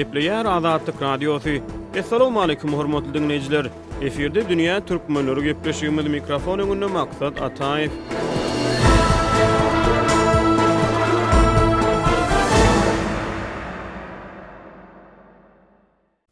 Gepleýär Azatlyk Radiosy. Assalamualaikum hormatly dinleýjiler. Efirde dünýä türkmenleri gepleşigimiz mikrofon öňünde maksat Ataýew.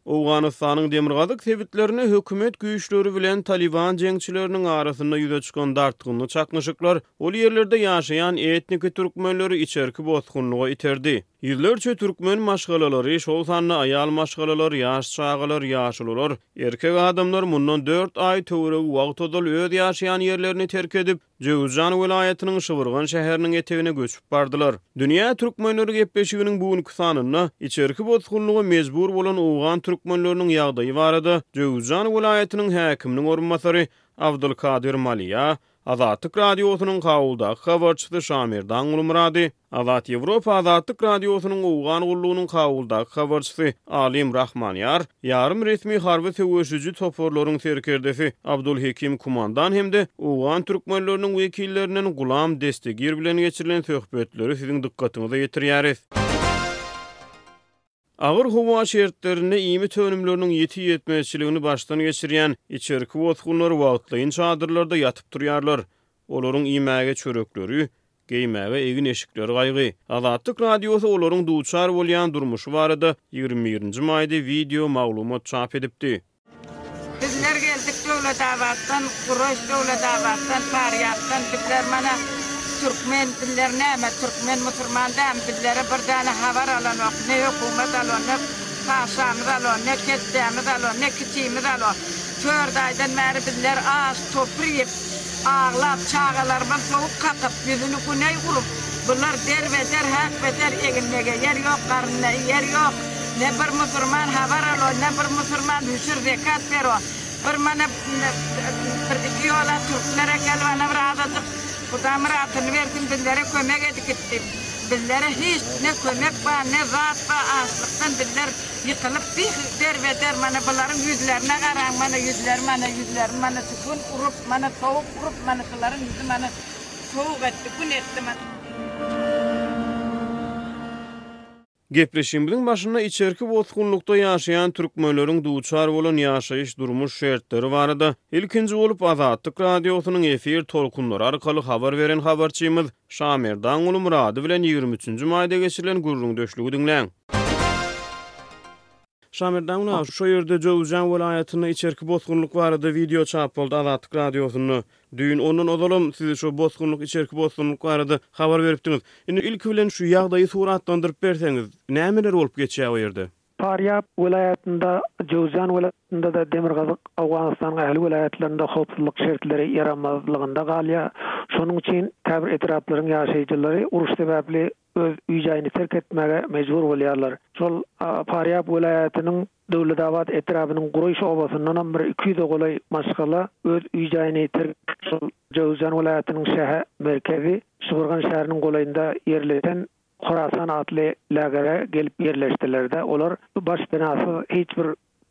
Owganystanyň demirgazyk sebitlerinde hökümet güýçleri bilen Talyban jeňçileriniň arasynda ýüze çykan dartgynly çaknyşyklar ol ýerlerde ýaşaýan etniki türkmenleri içerki bosgunlyga iterdi. Ýüzlerçe türkmen maşgalalary, şol sanda aýal maşgalalar, ýaş çagalar, ýaşulular, erkek adamlar mundan dört aý töweregi wagt ozal öz ýaşaýan ýerlerini terk edip, Jöwüzjan welaýatynyň Şybyrgan şäheriniň etegine göçüp bardylar. Dünýä türkmenleri gepleşiginiň bu günki sanynda içerki bosgunlyga mejbur bolan owgan türkmenleriniň ýagdaýy barada Jöwüzjan welaýatynyň häkiminiň orunbasary Abdylkadyr Maliýa, Azatlyk Radiosynyň Kabuldaky habarçysy Şamerdan Gulmyrady, Azat Ýewropa Azatlyk Radiosynyň Owgan gullugynyň Kabuldaky habarçysy Alim Rahmanýar, ýarym resmi harby söweşiji toparlaryň serkerdesi Abdulhekim Kumandan hem-de owgan türkmenleriniň wekillerinden Gulam Destegir bilen geçirilen söhbetleri siziň dykgatyňyza ýetirýäris. Agyr howa şertlerinde iýmit önümleriniň ýiti ýetmezçiligini başdan geçirýän içerki bosgunlar wagtlaýyn çadyrlarda ýatyp turýarlar. Olaryň iýmäge çörekleri, geýmäge egin-eşikleri gaýgy. Azatlyk Radiosy olaryň duçar bolýan durmuşy barada ýigrimi birinji maýda wideo maglumat çap edipdi. Bizler geldik Döwletabatdan, Guraş Döwletabatdan, Farýapdan, bizler mana türkmen, bizler näme türkmen musurman dämi, bizlere bir däne habar alanok, ne hökümet alo, ne paşamyz alo, ne ketdemiz alo, ne kiçimiz alo, tört aýdan bäri bizler aç, topur iýip, aglap, çagalarymyz sowuk kakyp, ýüzüni güneý urup, bular derbeder, häkbeter, eginine geýer ýok, garnyna iýer ýok. Ne bir musurman habar al o ne bir musurman hüşür zekat ber o bir mana bir iki ýola türklere gelip ana bir azajyk huda myratyny bersin bizlere kömek edip gitdi bizlere hiç ne kömek ba ne zat ba açlykdan bizler ýykylyp bih derbeder mana bularyň ýüzlerine garaň mana ýüzleri mana ýüzleri mana şu gün urup mana sowuk urup mana şularyň ýüzi mana sowuk etdi gün etdi mana. Gepleşigimiziň başynda içerki bosgunlykda ýaşaýan türkmenleriň duçar bolan ýaşaýyş-durmuş şertleri barada ilkinji bolup Azatlyk Radiosynyň efir tolkunlary arkaly habar beren habarçymyz Şamerdan Gulumyrady bilen ýigrimi üçünji maýda geçirilen gürrüňdeşligi diňläň. Şamerdan Gulum aga, şo ýerde Jowuzjan welaýatynda içerki bosgunlyk barada wideo çap boldy Azatlyk Radiosynda. Düýn, ondan ozalam siz şo bosgunlyk, içerki bosgunlyk barada habar beripdiňiz. Indi ilki bilen şu ýagdaýy suratlandyryp berseňiz, nämeler bolup geçýär o ýerde? Parýab welaýatynda, Jöwzjan welaýatynda-da Demirgazyk Owganystanyň ähli welaýatlarynda howpsuzlyk şertleri ýaramazlygynda galýar. Şonuň üçin käbir etraplaryň ýaşaýjylary uruş sebäpli öz uý-jaýyny terk etmäge mejbur bolýarlar. Şol Farýab welaýatynyň Döwletabat etrabynyň Guraýş obasyndanam bir iki ýüze golaý maşgala öz uý-jaýyny terk edip, şol Jöwüzjan welaýatynyň şähe merkezi Şybyrgan şäheriniň golaýynda ýerleşen Horasan atly lägere gelip ýerleşdiler-de, olar baş-benasyz, hiç bir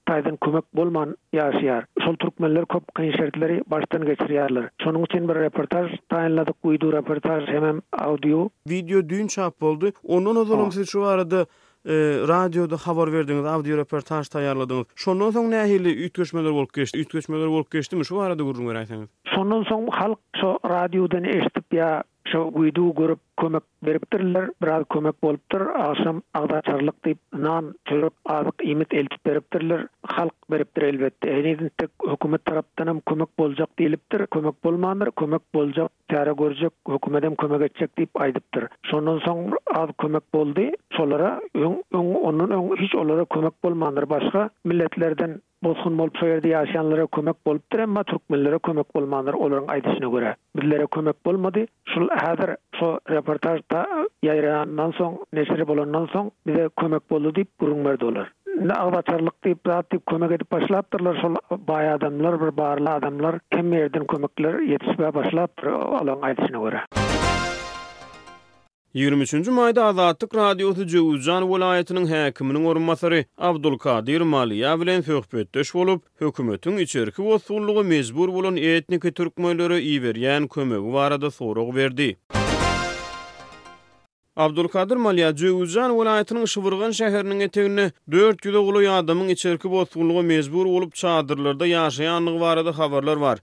Hytaýdan kömek bolman ýaşaýar. Şol türkmenler köp kyn şertleri başdan geçirýärler. Şonuň üçin bir reportaž taýynladyk, wideo reportaž hemem audio. Wideo düýn çap boldy. Ondan ozalam siz şu barada radioda habar berdiňiz, audio reportaž taýýarladyňyz. Şondan soň nähili üýtgeşmeler bolup geçdi? Üýtgeşmeler bolup geçdimi? Şu barada gürrüň beräýseňiz. Şondan soň halk şo radiodan eşidip ýa Şo wideoy görüp kömek beripdirler biraz kömek bolupdyr agşam agzaçarlyk diýip nan çörek azyk iýmit eltip beripdirler halk beripdir elbetde heniz tek hökümet tarapdanam kömek boljak diýilipdir kömek bolmandyr kömek boljak çäre görjek hökümedem kömek etjek diýip aýdypdyr şondan soň az kömek boldy şolara öň öň ondan öň hiç olara kömek bolmandyr başga milletlerden Bosgun bolup şo ýerde ýaşaýanlara kömek bolupdyr emma türkmenlere kömek bolmandyr olaryň aýdyşyna görä. Bizlere kömek bolmady. Şul häzir şo reportaž ta ýaýraýandan soň neşir bolandan soň bize kömek boldy diýip gürrüň berdi olar. Indi agzaçarlyk diýip zat diýip kömek edip başlapdyrlar şol baý adamlar bir barly adamlar hemme ýerden kömekler ýetişibä başlapdyr olaryň aýdyşyna görä. Ýigrimi üçünji maýda Azatlyk Radiosy Jöwüzjan welaýatynyň häkiminiň orunbasary Abdulkadir Maliýa bilen söhbetdeş bolup, hökümetiň içerki bosgunlyga mejbur bolan etniki türkmenlere iberýän kömegi barada sorag berdi. Abdulkadir Maliýa Jöwüzjan welaýatynyň Şybyrgan şäheriniň eteginde dört ýüze golaý adamyň içerki bosgunlyga mejbur bolup çadyrlarda ýaşaýandygy barada habarlar bar.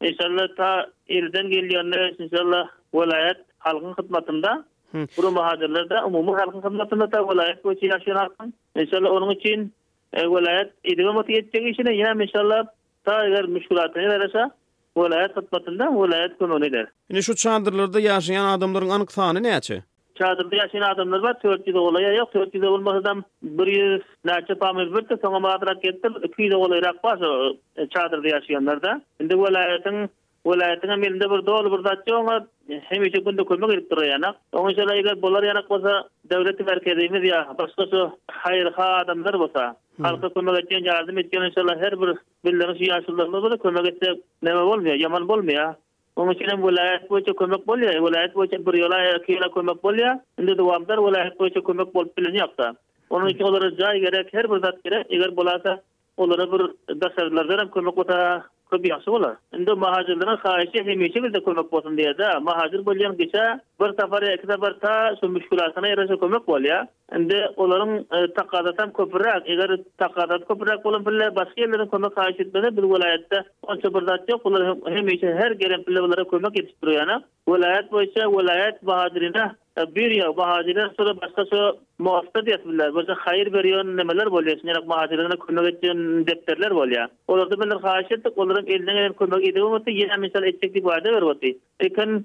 Enşalla ta elden gelýänine enşalla welaýat halkyň hyzmatynda gurum bahadirlerde umumy halkyň hyzmatynda ta welaýat boýunça ýaşaýan halkyň enşalla onuň üçin welaýat edibem otyr etjek işini ýa enşalla ta eger müşgülatyna ýaraşa welaýat hyzmatynda welaýat kömegini eder. Indi şu çadyrlarda ýaşaýan adamlaryň anyk sany näçe? Çadyrda ýaşaýan adamlar bar, tört ýüze golaý aýak, tört ýüze bolmasadam bir ýüz näçe pamyr birdir, soňam azrak etdir, iki ýüze golaýrak bar şo çadyrda ýaşaýanlarda. Indi welaýatyň, welaýatyň hem elinde bir doly bir zat ýok, oňa hemişe günde kömek edip duraýanak. Oňa şeýle eger bolar ýanak bolsa, döwlet merkezimiz ýa başga şo haýyrha adamlar bolsa, halka kömek etýän, ýardam etýän şolar her bir billegiň şu ýaşulylarymyza kömek etse neme bolmaýar, ýaman bolmaýar. Onuň üçin hem welaýat boýunça kömek bolýar. Welaýat boýunça bir ýola ýa iki ýola kömek bolýar. Indi dowamdar welaýat boýunça kömek bolup bilinýokda. Onuň üçin olara jaý gerek, her bir zat gerek. Eger bolasa, olara bir daşarylardan hem kömek bolsa köp ýagşy bolar. Indi mahajirleriň haýyşy hemişe bizde kömek bolsun diýerdi-ä. Mahajir bolýaň diýse, bir sapar ýa iki sapar ta şu müşgülatyna ýaraşa kömek bolýar. Indi olaryň takazasy hem köpüräk. Eger takazasy köpüräk bolan pille başga ýerlerden kömek haýyş etmese, biz welaýatda onça bir zat ýok. Olar hemişe her gelen pille olara kömek ýetişip dur ýana. Welaýat boýunça welaýat bahadyryna birýa bahadyryna şo-da başga şo mosda diýesi bilýär. Birje haýyr berýän nemeler bolýar. Şunyňrak bahadyryna kömek etýän depderler bolýar. Olardan birler haýyş etdik. Olar hem elinden gelen kömegi edip hem otdy. Ýene misal etjek diýip wada berip otdy. Eken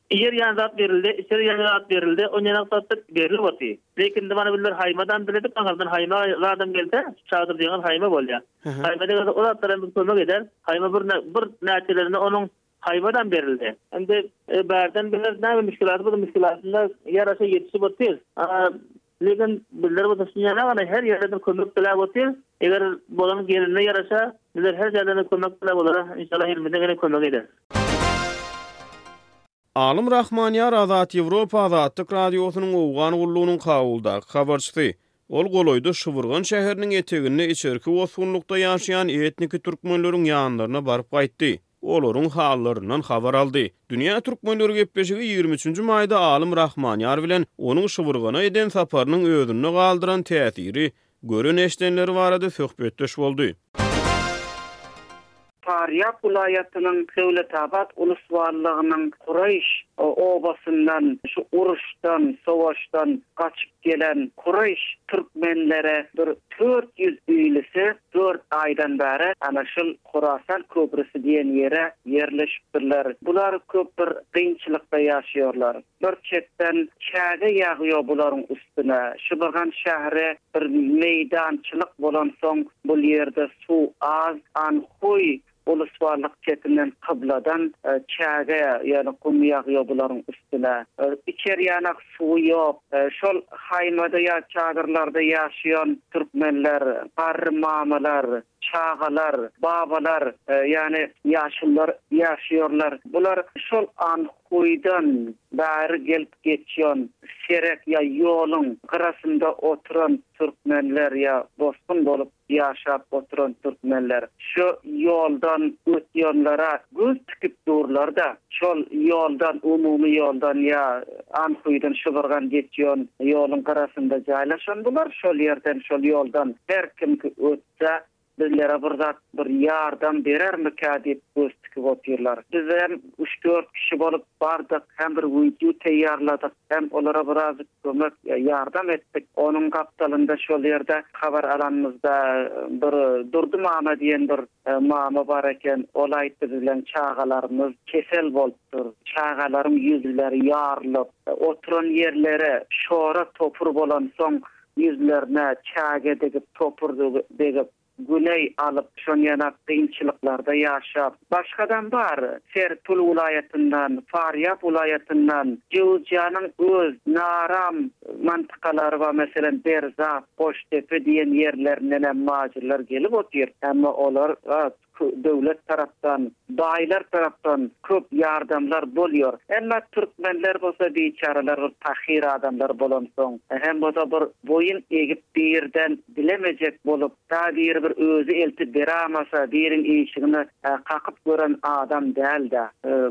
Iýer ýan zat berilde, içer ýan zat berilde, on ýanak zatdyr berli wati. Lekin indi mana bizler haýmadam diledik, aňyrdan haýma zadam gelse, çadyr diýeniňiz haýma bolýa. Haýma degende o zatlar hem bize kömek eder. Haýma bir bir näçelerine onuň haýmadam berildi. Indi bärden bileriz näme müşkilaty, bir müşkilatynda ýaraşa ýetişip otyrys. Lekin bizler bolsa şunýana gara her ýerden kömek diläp otyr. Eger bolan gelinde ýaraşa bizler her jaýdan kömek diläp olara inşallah elimizden gelen kömegi ederis. Alym Rahmanýar Azat Ýewropa Azatlyk Radiosynyň Owgan gullugynyň Kabuldaky habarçysy. Ol golaýda Şuburgan şäheriniň eteginde içerki bosgunlykda ýaşaýan etniki türkmenleriň ýanlaryna baryp gaýtdy. olaryň hallaryndan habar aldy. Dünýä türkmenleri gepleşigi ýigrimi üçünji maýda alym Rahmanýar bilen onuň Şybyrgana eden saparynyň özünde galdyran täsiri, gören-eşdenleri barada söhbetdeş boldy. Farýap welaýatynyň Döwletabat ulus walagynyň Kuraýyş obasyndan şu uruşdan, sowaşdan gaçyp gelen kuraýyş türkmenlere bir dört ýüz öýlüsi Dört aýdan bäri ana şul Horasan köprüsi diýen ýere ýerleşipdirler. Bular köp bir kynçylykda ýaşaýarlar. Bir çetden çäge ýagýar bularyň üstüne. Şybygan şäheri bir meýdançylyk bolansoň bul ýerde suw az, anhuý Ulusbarlyk çetinden kybladan çäge ýaly gum ýagýar bularyň üstüne. Içer ýanak suwy ýok. Şol haýmada ýa çadyrlarda ýaşaýan türkmenler, garry mamalar, çagalar, babalar, ýany ýaşulular ýaşaýarlar. Bular şol anhuýdan bäri gelip geçýän serek ýa ýoluň gyrasynda oturan türkmenler ýa bosgun bolup ýaşap oturan türkmenler şu ýoldan ötýänlere göz tikip durlar-da, şol ýoldan, umumy ýoldan ýa Anhuýdan Şybrgan geçýän ýoluň gyrasynda jaýlaşan bular, şol ýerden, şol ýoldan her kim ötse, bizlere bir zat, bir ýardam berermikä diýip göz tikip otyrlar. Bizem üç-dört kişi bolup bardyk, hem bir widýo teýýarladyk, hem olara biraz Kömek, ýardam etdik. Onuň gapdalynda şol ýerde habar alanymyzda bir Durdy mama diýen bir mama bar eken. Ol aýtdy, Biziň çagalarymyz kesel bolupdyr. Çagalaryň ýüzleri ýarylyp, oturan ýerleri şora-topur bolansoň, ýüzlerine çage degip, topur degip, Güleý alyp, şonýalak kynçylyklarda ýaşap, başgadam bar, Serpil wlaýatyndan, Farýap wlaýatyndan, Jewizjanyň öz naram mantykalary bar, meselem, Berzap, Goşdepe diýen ýerlerindenem muhajirler gelip otyr, emma olara döwlet tarapdan, baýlar tarapdan köp ýardamlar bolýar. Emma türkmenler bolsa biçäreler bir pahyr adamlar bolansoň, hem bolsa bir boýun egip Birden bilemejek bolup, tä biri bir özi eltip beramasa, biriň işigini kakyp gören adam däl-dä.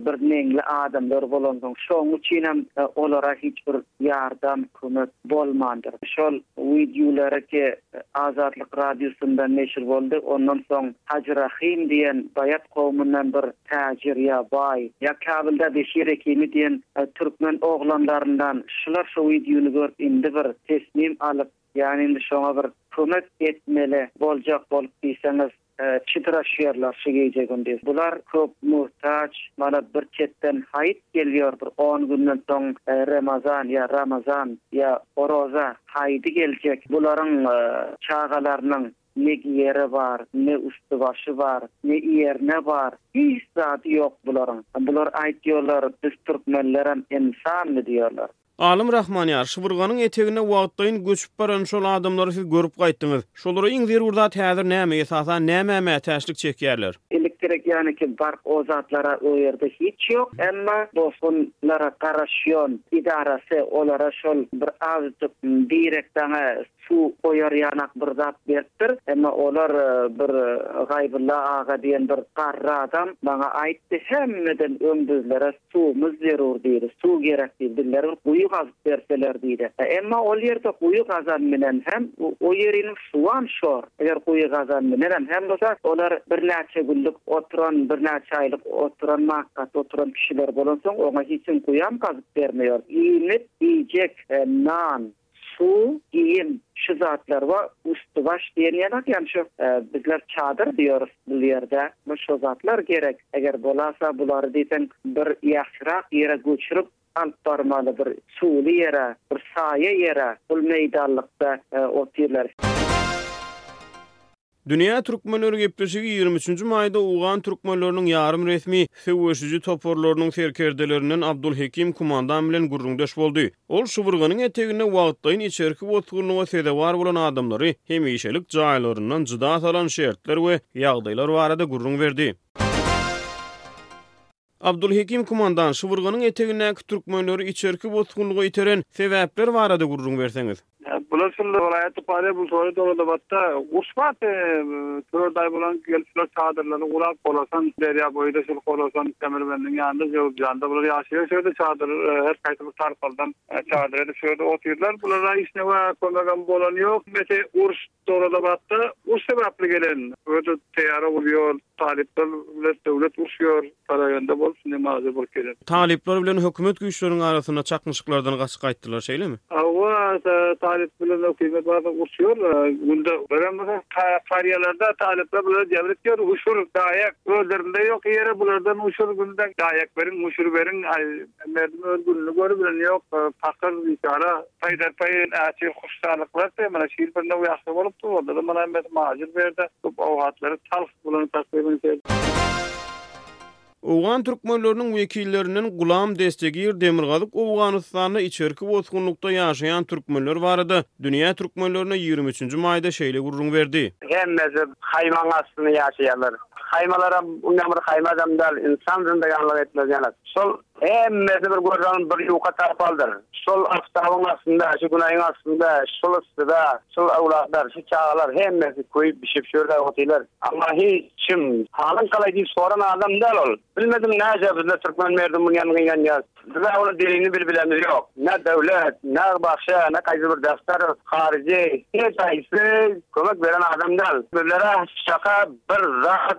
Bir meňli adamlar bolansoň, şoň üçinem olara hiç bir ýardam, kömek bolmandyr. Şol wideolary ki Azatlyk radiosynda neşir boldy, ondan soň Hajy Rahym diýen baýat kowumyndan bir täjir ýa baý, ýa Käbilda Beşir Ekimi diýen Türkmen oglanlaryndan şular şu widiony görüp indi bir teslim alyp ýani indi şoňa bir kömek etmeli boljak bolup diýseňiz çydraşýarlar şu gije gündiz bular köp muhtaç mana bir çetden haýyt gelýor bir on günden soň remazan ýa ramazan ýa oraza haýydy geljek bularyň çagalarynyň Ne giýeri bar, ne üsti-başy bar, ne iýerine bar, hiç zady ýok bularyň. Bular aýtýarlar, biz türkmenlerem ynsanmy diýýärler. Alym Rahmanýar, Şybrganyň etegine wagtlaýyn göçüp baran şol adamlary siz görüp gaýtdyňyz. Şolara iň zerur zat häzir näme, esasan nämä mätäçlik çekýärler? Elektrik ýaniki bark o zatlara o ýerde hiç ýok. Emma bosgunlara garaşýan edarasy olara şol bir azajyk birek daňa Şu goýar ýanak bir zat beripdir. Emma olar bir Gaýbylla aga diýen bir garry adam maňa aýtdy, hemmeden öň bizlere suwumyz zerur diýdi, suw gerek diýdi, bizlere bir guýy gazyp berseler diýdi. Emma ol ýerde guýy gazan bilen hem o ýeriniň suwam şor. Eger guýy gazan bilenem hem bolsa olar birnäçe günlük oturan, birnäçe aýlyk oturan, makkatda oturan kişiler bolansoň oňa hiç kim guýam gazyp bermeýär. Iýmit, iýjek, nan, Suw, iým, şu zatlar we üsti-baş diýen ýanak ýany şu bizler çadyr diýoris bul ýerde. Bu şo zatlar gerek. Eger bolasa bulary diýseň bir ýagşyrak ýere göçürip alyp barmaly bir suwly ýere, bir saýa ýere. Bul meýdanlykda otylar. Dünýä türkmenleri gepleşigi ýigrimi üçünji maýda owgan türkmenleriniň ýarym resmi söweşiji toparlarynyň serkerdelerinden Abdulhekim Kumandan bilen gürrüňdeş boldy. Ol Şybrganyň eteginde wagtlaýyn içerki bosgunlyga sezewar bolan adamlary hemişelik jaýlaryndan jyda salan şertler we ýagdaýlar barada gürrüň berdi. Abdulhekim kumandan, Şybyrganyň etegindäki türkmenleri içerki bosgunlyga iteren sebäpler barada gürrüň berseňiz? Bular şol welaýat Tuparyýa Bulsoýa Dogadabatda guş baty dört aý bolan gelip şular çadyrlary gurap Horasan derýa boýda şol Horasan Kemerbendiň ýanynda Jowzjanda bular ýaşaýar şo ýerde çadyr her haýsy bir tarpaldan çadyr edip şo ýerde otyrlar bulara hiç newa kömegem bolan ýok mese uruş Dowlatabatda uruş sebäpli gelen öde teýara urýar, talyplar bilen döwlet urşýar, Saraganda bolup şindi Mazyr bolup gelen. Talyplar bilen hökümet güýçleriniň arasynda çaknyşyklardan gaçyp gaýtdylar şeýlemi? Hawa talyp bilen hökümet barada urşýar günde birem bolsa kariýalarda talyplar bulara jebir etýär uşur daýak özlerinde ýok ýere bulardan uşur günde daýak beriň uşur beriň aý merdum öz gününi görüp bilen ýok pahyr biçara Haýdar paýyň äti huşsarlyklar te mana şil bir now ýahşy bolupdy onda-da mana hemmesi majur berde köp awhatlary talh bulany tassyryň se. Owgan türkmenleriniň wekillerinden Gulam Destegir Demirgazyk Owganystanda içerki bosgunlykda ýaşaýan türkmenler barada dünýä türkmenlerine ýigrimi üçünji maýda şeýle gürrüň berdi. Hemmesi haýmaň astynda ýaşaýarlar. Haýmalaram mundan bir haýma adam däl, ynsan zyndaganlyk etmez ýanak. Şol Hemmesi bir göz alnyp bir ýuka tarpaldyr. Şol aftabyň astynda, şu günaýyň astynda, şol yssyda şol öwlatlar, şu çagalar hemmesi köýüp-bişip şu ýerde otylar. Amma hiç kim, Halyň galaý diýip soran adam däl ol. Bilmedim näce bizler türkmen merdi munýan gynanýas. Bizä ola dilini bil bilemiz ýok. Nä döwlet, nä bagşa, nä gaýsy bir Dastarow, haryjy, hiç haýsy kömek beren adam däl. Bizlere şaka bir zat